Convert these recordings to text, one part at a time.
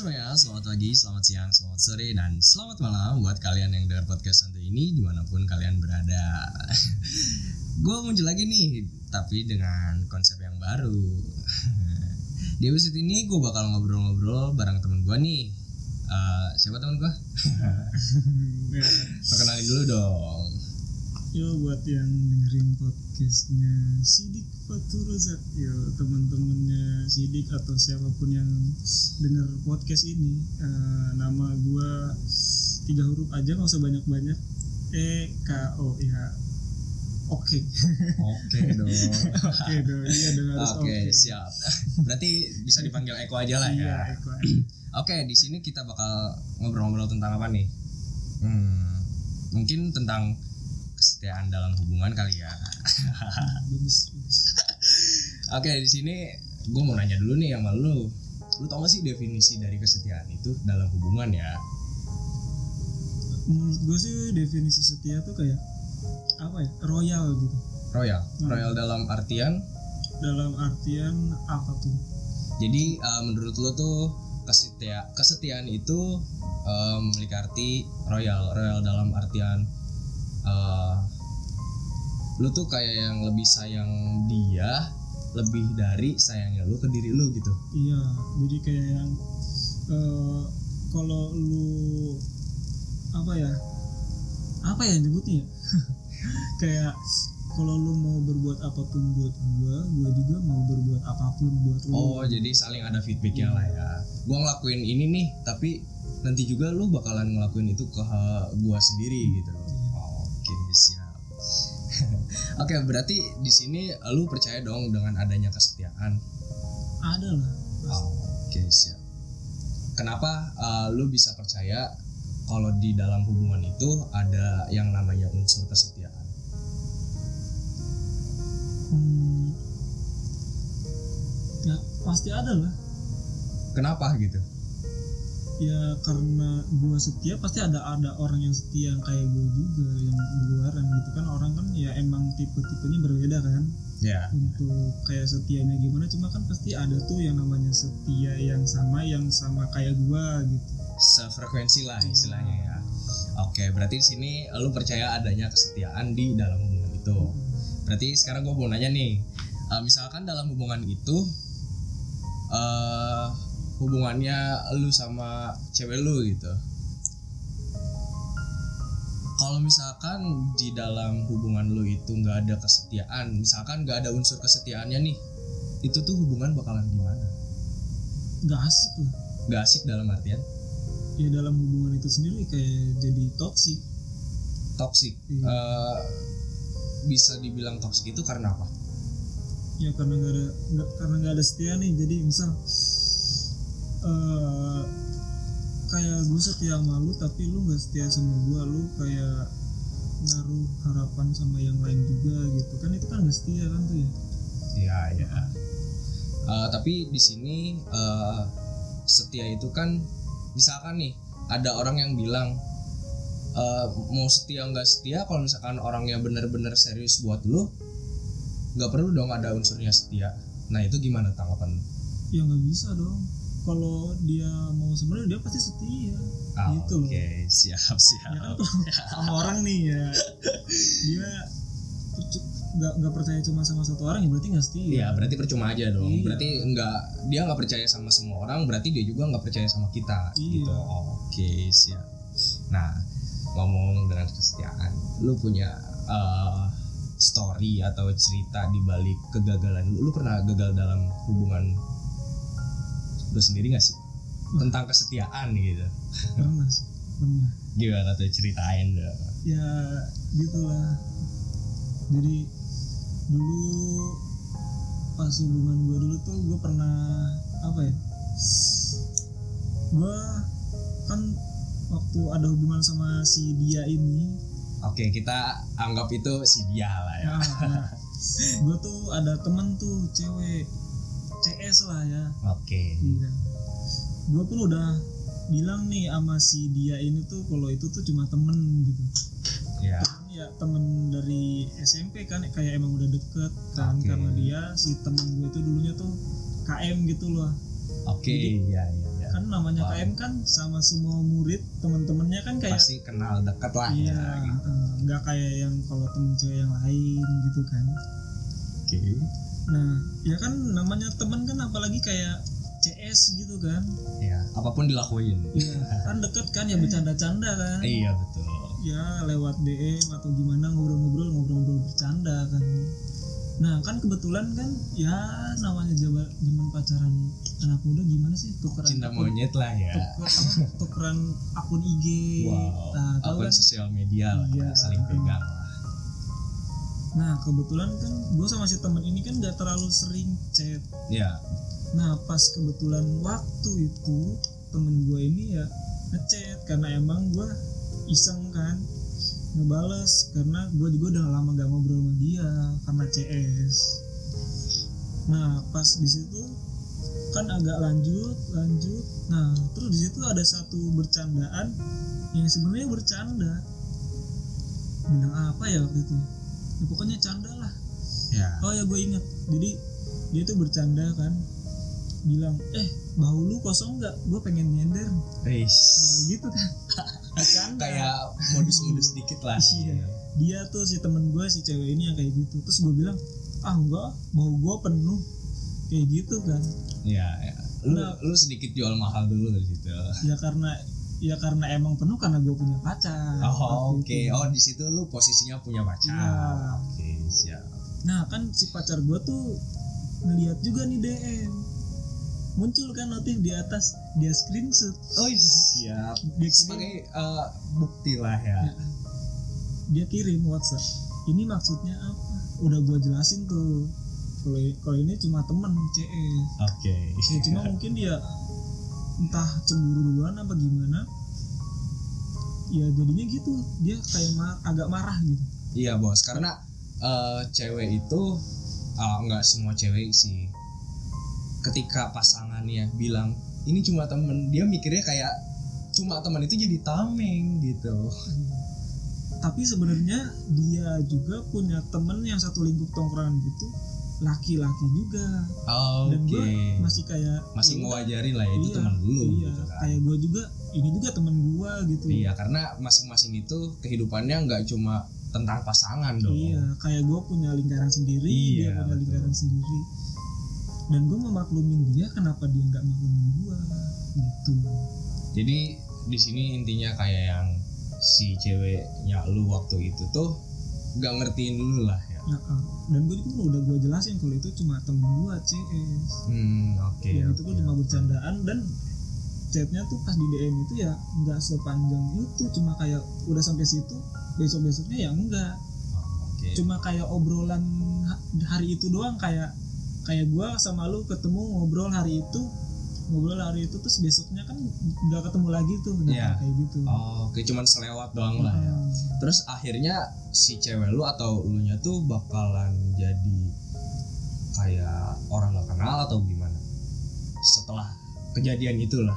semuanya, selamat pagi, selamat siang, selamat sore, dan selamat malam buat kalian yang dengar podcast santai ini di mana pun kalian berada. gue muncul lagi nih, tapi dengan konsep yang baru. Di episode ini gue bakal ngobrol-ngobrol bareng temen gue nih. Eh, siapa temen gue? Perkenalin dulu dong. Yo buat yang dengerin podcastnya Sidik Faturozak Yo teman-temannya Sidik atau siapa pun yang denger podcast ini eh, Nama gua tiga huruf aja nggak usah banyak-banyak E K O ya Oke Oke dong. Oke dong iya dong harus oke siap. Berarti bisa dipanggil Eko aja lah ya. Iya Eko Oke, di sini kita bakal ngobrol-ngobrol tentang apa nih? Hmm, mungkin tentang kesetiaan dalam hubungan kali ya. Bagus bagus Oke, di sini gue mau nanya dulu nih sama lu. Lu tau gak sih definisi dari kesetiaan itu dalam hubungan ya? Menurut gue sih definisi setia tuh kayak Apa ya royal gitu Royal, Hmm. royal dalam artian. Dalam artian apa tuh Jadi eh, menurut lu tuh kesetia kesetiaan itu eh, memiliki arti royal, royal dalam artian eh, lu tuh kayak yang lebih sayang dia lebih dari sayangnya lu ke diri lu gitu. Iya, jadi kayak yang eh, kalau lu apa ya? Apa ya nyebutnya? ya? kayak kalau lu mau berbuat apa pun buat gua, gua juga mau berbuat apa pun buat lu. Oh, jadi saling ada feedbacknya lah ya. Gua ngelakuin ini nih, tapi nanti juga lu bakalan ngelakuin itu ke gua sendiri gitu. Oke, siap. Oke, berarti di sini lu percaya dong dengan adanya kesetiaan. Ada lah. Oke, siap. Kenapa uh, lu bisa percaya kalau di dalam hubungan itu ada yang namanya unsur kesetiaan? Hmm, ya pasti ada lah. Kenapa gitu? Ya karena gua setia pasti ada ada orang yang setia yang kayak gua juga yang di luaran gitu kan orang kan ya emang tipe-tipenya berbeda kan. Ya. untuk kayak setianya gimana cuma kan pasti ada tuh yang namanya setia yang sama yang sama kayak gua gitu Sefrekuensi lah istilahnya ya. Oke, berarti di sini lu percaya adanya kesetiaan di dalam hubungan itu. Berarti sekarang gue mau nanya nih, uh, misalkan dalam hubungan itu, uh, hubungannya lu sama cewek lu gitu. Kalau misalkan di dalam hubungan lu itu nggak ada kesetiaan, misalkan nggak ada unsur kesetiaannya nih, itu tuh hubungan bakalan gimana? nggak asik lah Gak asik dalam artian ya dalam hubungan itu sendiri kayak jadi toksik toxic. Iya. Eh, bisa dibilang toxic itu karena apa? ya karena nggak ada nggak karena nggak ada setia nih jadi misal eh kayak gue setia sama lu tapi lu nggak setia sama gue lu kayak naruh harapan sama yang lain juga gitu. Kan itu kan nggak setia kan tuh ya? Iya, iya. Eh, tapi di sini eh, setia itu kan misalkan nih ada orang yang bilang eh, mau setia nggak setia kalau misalkan orangnya bener-bener serius buat lu nggak perlu dong ada unsurnya setia. Nah itu gimana tanggapan ya nggak bisa dong kalau dia mau sebenarnya dia pasti setia Ah, gitu Oke, loh siap siap. ya kan tuh sama orang nih ya dia nggak nggak percaya cuma sama satu orang ya berarti nggak setia Iya, berarti percuma aja dong. Iya. Berarti enggak dia nggak percaya sama semua orang, berarti dia juga nggak percaya sama kita Iya. gitu. Oke, siap. Nah, ngomong dengan kesetiaan, lu punya eh, story atau cerita di balik kegagalan lu? Lu pernah gagal dalam hubungan lu sendiri gak sih? Tentang kesetiaan gitu. pernah sih pernah Gimana tuh ceritain dong. ya gitulah jadi dulu pas hubungan gue dulu tuh gue pernah apa ya gue kan waktu ada hubungan sama si dia ini Oke, kita anggap itu si dia lah ya. ya nah, gue tuh ada temen tuh cewek CS lah ya Oke. iya gue pun udah bilang nih sama si dia ini tuh kalau itu tuh cuma temen gitu Ya. ya temen dari SMP kan kayak emang udah deket kan Oke. karena dia si temen gue itu dulunya tuh KM gitu loh Oke, Jadi- iya iya iya. kan namanya Wow. KM kan sama semua murid teman-temannya kan kayak pasti kenal dekat lah iya ya gitu. nggak kayak yang kalau temen cewek yang lain gitu kan oke nah ya kan namanya teman kan apalagi kayak CS gitu kan. Ya apa pun dilakuin. Iya kan deket kan ya bercanda-canda kan. Iya betul. Ya lewat DM atau gimana ngobrol-ngobrol ngobrol-ngobrol bercanda kan. Nah kan kebetulan kan ya namanya zaman zaman pacaran anak muda gimana sih tukeran cinta akun, monyet lah ya. Tuker, apa, tukeran akun IG wow nah akun kan? sosial media lah ya, saling pegang nah kebetulan kan gue sama si teman ini kan gak terlalu sering chat. Ya nah pas kebetulan waktu itu temen gue ini ya ngechat karena emang gue iseng kan ngebales karena gue juga udah lama gak ngobrol sama dia karena CS nah pas di situ kan agak lanjut lanjut. Nah terus di situ ada satu bercandaan yang sebenarnya bercanda. Bilang apa ya waktu itu ya, pokoknya canda lah ya Oh ya gue inget Jadi dia tuh bercanda kan Bilang Eh bahu lu kosong nggak? Gue pengen nyender Nah Eish. gitu kan Bercanda kayak modus-modus dikit lah Iya. Dia tuh si temen gue si cewek ini yang kayak gitu Terus gue bilang Ah enggak Bahu gue penuh Kayak gitu kan Iya, ya. Lu, Nah. lu sedikit jual mahal dulu di situ. Ya karena Ya karena emang penuh karena gue punya pacar Oh, oke. Itu. Oh, di situ lu posisinya punya pacar. Iya. Oke, siap. Nah kan si pacar gue tuh Ngeliat juga nih DM Muncul kan notif di atas Dia screenshot Oh, siap. Dia kirim Sebagai eh, bukti lah ya. Ya. dia kirim WhatsApp ini maksudnya apa udah gua jelasin tuh kalau ini cuma temen CS Oke. ya cuma mungkin dia entah cemburu duluan apa gimana ya jadinya gitu dia kayak mar- agak marah gitu Iya, Bos. Karena eh, cewek itu nggak semua cewek sih. Ketika pasangannya bilang ini cuma temen, dia mikirnya kayak cuma teman itu jadi tameng gitu. tapi sebenarnya dia juga punya temen yang satu lingkup tongkrongan gitu laki-laki juga dan Oke. gue masih kayak Masih ya ngewajarin lah ya itu iya, teman dulu iya gitu kan. kayak gue juga ini juga temen gue gitu Iya, karena masing-masing itu kehidupannya nggak cuma tentang pasangan dong. Iya, kayak gue punya lingkaran sendiri, Iya, dia punya betul. lingkaran sendiri. Dan gue memaklumin dia, kenapa dia nggak maklumin gue, gitu. Jadi di sini intinya kayak yang si ceweknya lu waktu itu tuh nggak ngertiin dulu lah ya. Dan gue juga udah gue jelasin kalau itu cuma temen gue CS. Hmm, oke. dan oke, itu pun cuma oke. bercandaan dan chatnya tuh pas di DM itu ya nggak sepanjang itu, cuma kayak udah sampai situ, besok besoknya ya enggak. Oh. Cuma kayak obrolan ha- hari itu doang kayak kayak gue sama lu ketemu ngobrol hari itu ngobrol hari itu terus besoknya kan nggak ketemu lagi tuh nah, Iya. kayak gitu Oh, oke cuman selewat doang lah ya. Terus akhirnya si cewek lu atau lu nya tuh bakalan jadi kayak orang gak kenal atau gimana? Setelah kejadian itulah.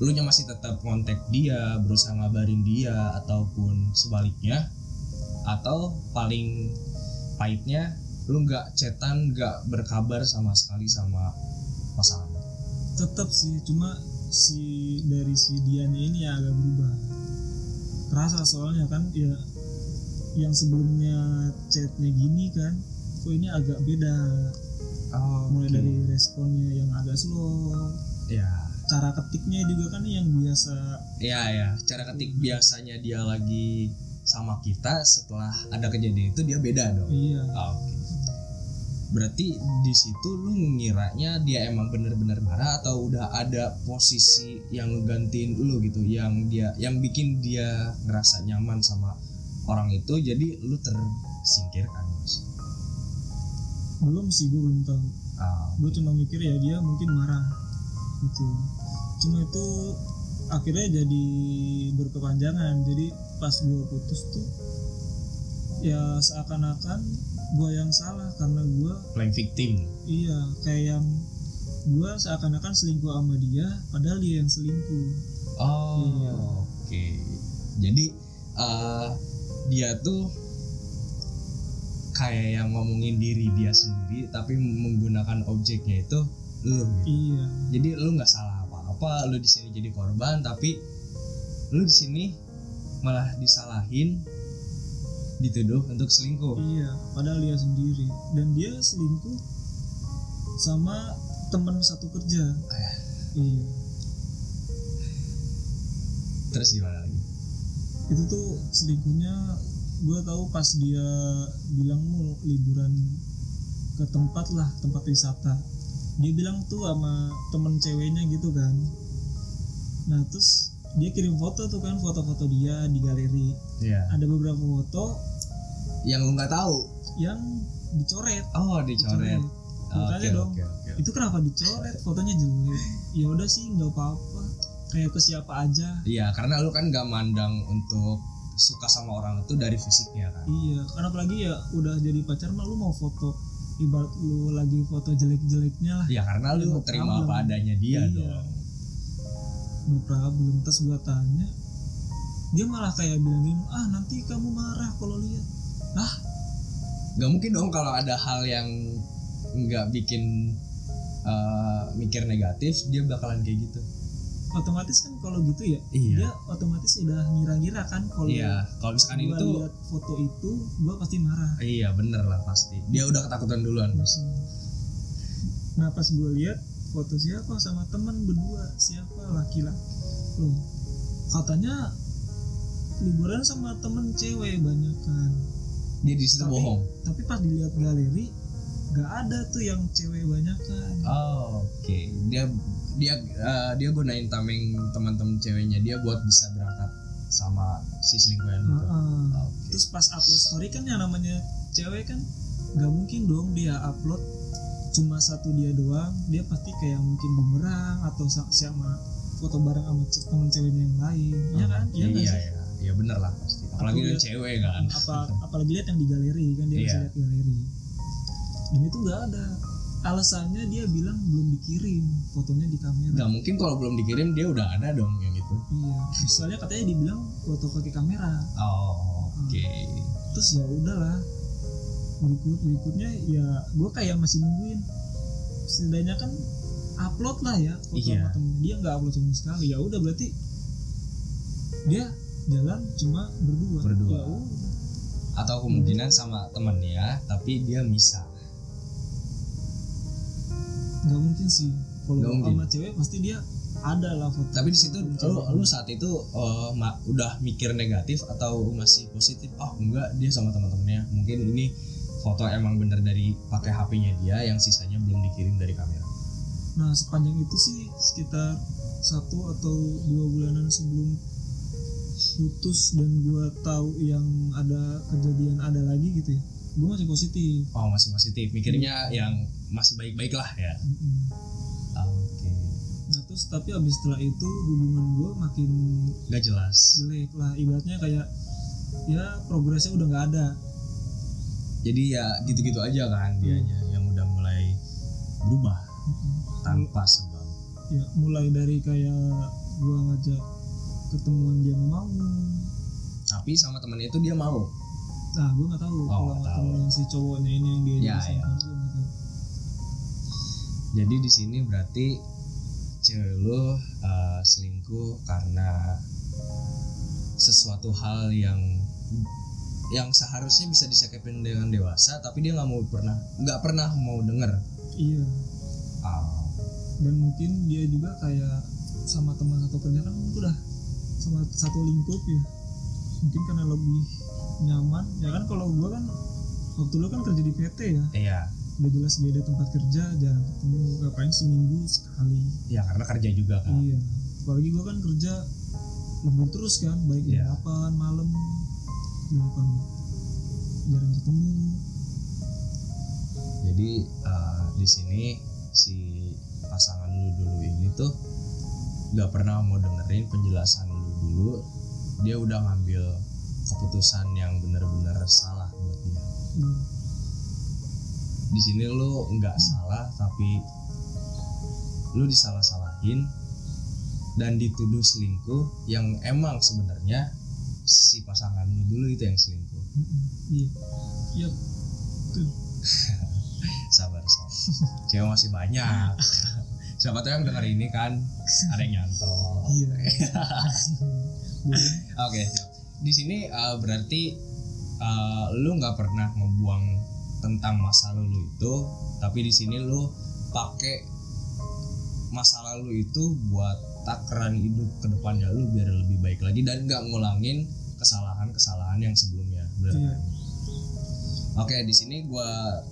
Lu nya masih tetap kontak dia, berusaha ngabarin dia ataupun sebaliknya atau paling pahitnya lu nggak cetan nggak berkabar sama sekali sama pasangan? Tetap sih cuma si dari si Dianya ini ya agak berubah. Terasa soalnya kan ya yang sebelumnya chatnya gini kan kok ini agak beda. Mulai dari responnya yang agak slow. Ya. Cara ketiknya juga kan yang biasa. Ya ya, cara ketik biasanya dia lagi sama kita setelah ada kejadian itu dia beda dong. iya. Ah, Oke. Berarti di situ lu ngiranya dia emang bener-bener marah atau udah ada posisi yang ngegantiin lu gitu, yang dia yang bikin dia ngerasa nyaman sama orang itu, jadi lu tersingkirkan bos. belum sih gue belum tahu. Ah, gue cuma mikir ya dia mungkin marah gitu. Cuma itu akhirnya jadi berkepanjangan. Jadi pas gue putus tuh ya seakan-akan gue yang salah karena gue playing victim. iya kayak yang gue seakan-akan selingkuh sama dia padahal dia yang selingkuh Oh, Iya. oke. Jadi eh, dia tuh kayak yang ngomongin diri dia sendiri, tapi menggunakan objeknya itu lu. Gitu. iya Jadi lu nggak salah apa-apa lu di sini jadi korban tapi lu di sini malah disalahin dituduh untuk selingkuh. Iya padahal dia sendiri. Dan dia selingkuh sama teman satu kerja. Ayah. iya. Terus gimana lagi? Itu tuh selingkuhnya gue tahu pas dia bilang mau liburan ke tempat lah tempat wisata. Dia bilang tuh sama temen ceweknya gitu kan. Nah terus dia kirim foto tuh kan foto-foto dia di galeri. Iya. ada beberapa foto yang lu nggak tahu? Yang dicoret. Oh dicoret. Makanya Oke, dong. oke, oke. itu kenapa dicoret? Fotonya jelek. Ya udah sih nggak apa-apa. Kayak ke siapa aja. Iya, karena lu kan gak mandang untuk suka sama orang itu dari fisiknya kan. Iya, karena apalagi ya udah jadi pacar mah lu mau foto ibarat lu lagi foto jelek-jeleknya lah. Iya, karena lu No terima problem. apa adanya dia Iya. dong. no problem. Terus gua tanya dia malah kayak bilang gini ah nanti kamu marah kalau lihat ah Gak mungkin dong kalau ada hal yang nggak bikin eh, mikir negatif, dia bakalan kayak gitu. otomatis kan kalau gitu ya Iya. dia otomatis udah ngira-ngira kan kalau Iya, kalau misalkan gua itu lihat foto itu gua pasti marah iya bener lah pasti. Dia udah ketakutan duluan, Bos. nah pas gue lihat foto siapa sama temen berdua siapa laki-laki loh katanya liburan sama temen cewek banyak kan Dia di situ Tapi- bohong. tapi pas dilihat galeri gak ada tuh yang cewek banyak kan Oh, oke. Dia dia eh, dia gunain tameng teman-teman ceweknya dia buat bisa berangkat sama si selingkuhan itu. Oke. terus pas upload story kan yang namanya cewek kan nggak mungkin dong dia upload cuma satu dia doang dia pasti kayak mungkin bumerang atau sa- sama foto bareng sama temen ceweknya yang lain ya kan Iya, iya, iya, iya bener lah pasti. Apalagi lihat- cewek kan. apa apalagi lihat yang di galeri kan dia bisa lihat galeri. Dan itu nggak ada. Alasannya dia bilang belum dikirim fotonya di kamera. Gak mungkin kalau belum dikirim dia udah ada dong yang itu. iya. Misalnya katanya dibilang foto pakai kamera. Oh, oke. terus ya udahlah. Berikut berikutnya ya gue kayak masih nungguin. Setidaknya kan upload lah ya foto Iya. sama temennya dia nggak upload sama sekali. Ya udah berarti dia jalan cuma berdua Berdua. ya. Atau kemungkinan sama temennya, tapi dia misah. nggak mungkin sih kalau sama cewek pasti dia ada lah foto Tapi di situ lu, lu saat itu eh, ma- udah mikir negatif atau masih positif? Oh enggak, dia sama teman-temannya. Mungkin ini foto emang bener dari pakai HP-nya dia, yang sisanya belum dikirim dari kamera. nah sepanjang itu sih sekitar satu atau dua bulanan sebelum putus dan gua tahu yang ada kejadian ada lagi gitu ya gua masih positif Oh masih positif, mikirnya yang masih baik-baik lah ya. Mm-mm. Oke, Nah terus tapi abis setelah itu hubungan gue makin nggak jelas. jelek lah ibaratnya kayak ya progresnya udah nggak ada Jadi ya gitu-gitu aja kan dianya yang udah mulai berubah tanpa sebab. ya mulai dari kayak gue ngajak ketemuan dia nggak mau Tapi sama temennya itu dia mau. nah gue nggak tahu Oh, kalau nggak sama tahu. temen yang si cowoknya ini yang dia Ya, ya. Jadi di sini berarti cewek lu uh, selingkuh karena sesuatu hal yang yang seharusnya bisa disikapin dengan dewasa tapi dia nggak mau pernah nggak pernah mau denger iya Ah, dan mungkin dia juga kayak sama teman satu kerja kan udah sama satu lingkup ya. Mungkin karena lebih nyaman. Ya kan kalau gue kan waktu lu kan kerja di PT ya. Iya. Udah jelas beda tempat kerja jarang ketemu ngapain seminggu sekali. Ya karena kerja juga kan. Iya. Apalagi gua kan kerja lembur terus kan baik Iya. 8 malam kan jarang ketemu. Jadi uh, di sini si pasangan lu dulu ini tuh nggak pernah mau dengerin penjelasan dulu dia udah ngambil keputusan yang benar-benar salah buat dia. Iya. di sini lu nggak salah tapi lu disalah-salahin dan dituduh selingkuh yang emang sebenarnya si pasangan lu dulu itu yang selingkuh. Mm-mm. iya. Iya sabar sabar. Cewek masih banyak siapa tuh yang denger ini kan ada yang nyantol iya Oke. Di sini uh, berarti uh, lu nggak pernah ngebuang tentang masa lalu itu, tapi di sini lu pakai masa lalu itu buat takaran hidup ke depannya lu biar lebih baik lagi dan nggak ngulangin kesalahan-kesalahan yang sebelumnya. Bener Iya. kan? Oke, di sini gua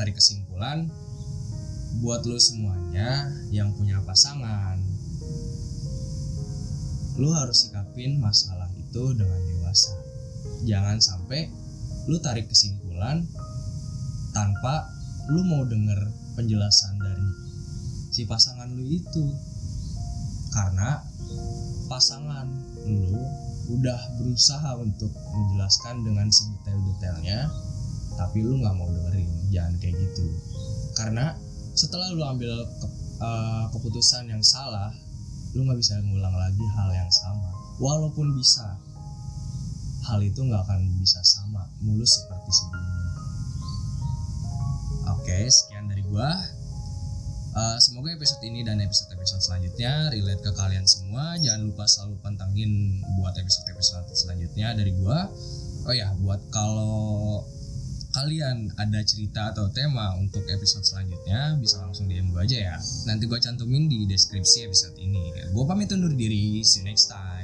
tarik kesimpulan buat lu semuanya yang punya pasangan lu harus sikapin masalah itu dengan dewasa. Jangan sampai lu tarik kesimpulan tanpa lu mau denger penjelasan dari si pasangan lu itu. Karena pasangan lu udah berusaha untuk menjelaskan dengan sedetail-detailnya tapi lu nggak mau dengerin jangan kayak gitu karena setelah lu ambil ke- eh, keputusan yang salah lu nggak bisa ngulang lagi hal yang sama. Walaupun bisa hal itu nggak akan bisa sama mulus seperti sebelumnya. Oke sekian dari gua. Eh, semoga episode ini dan episode-episode selanjutnya relate ke kalian semua. Jangan lupa selalu pantengin buat episode-episode selanjutnya dari gua. Oh ya buat kalau kalian ada cerita atau tema untuk episode selanjutnya bisa langsung DM gue aja ya. Nanti gue cantumin di deskripsi episode ini. Gue pamit undur diri. See you next time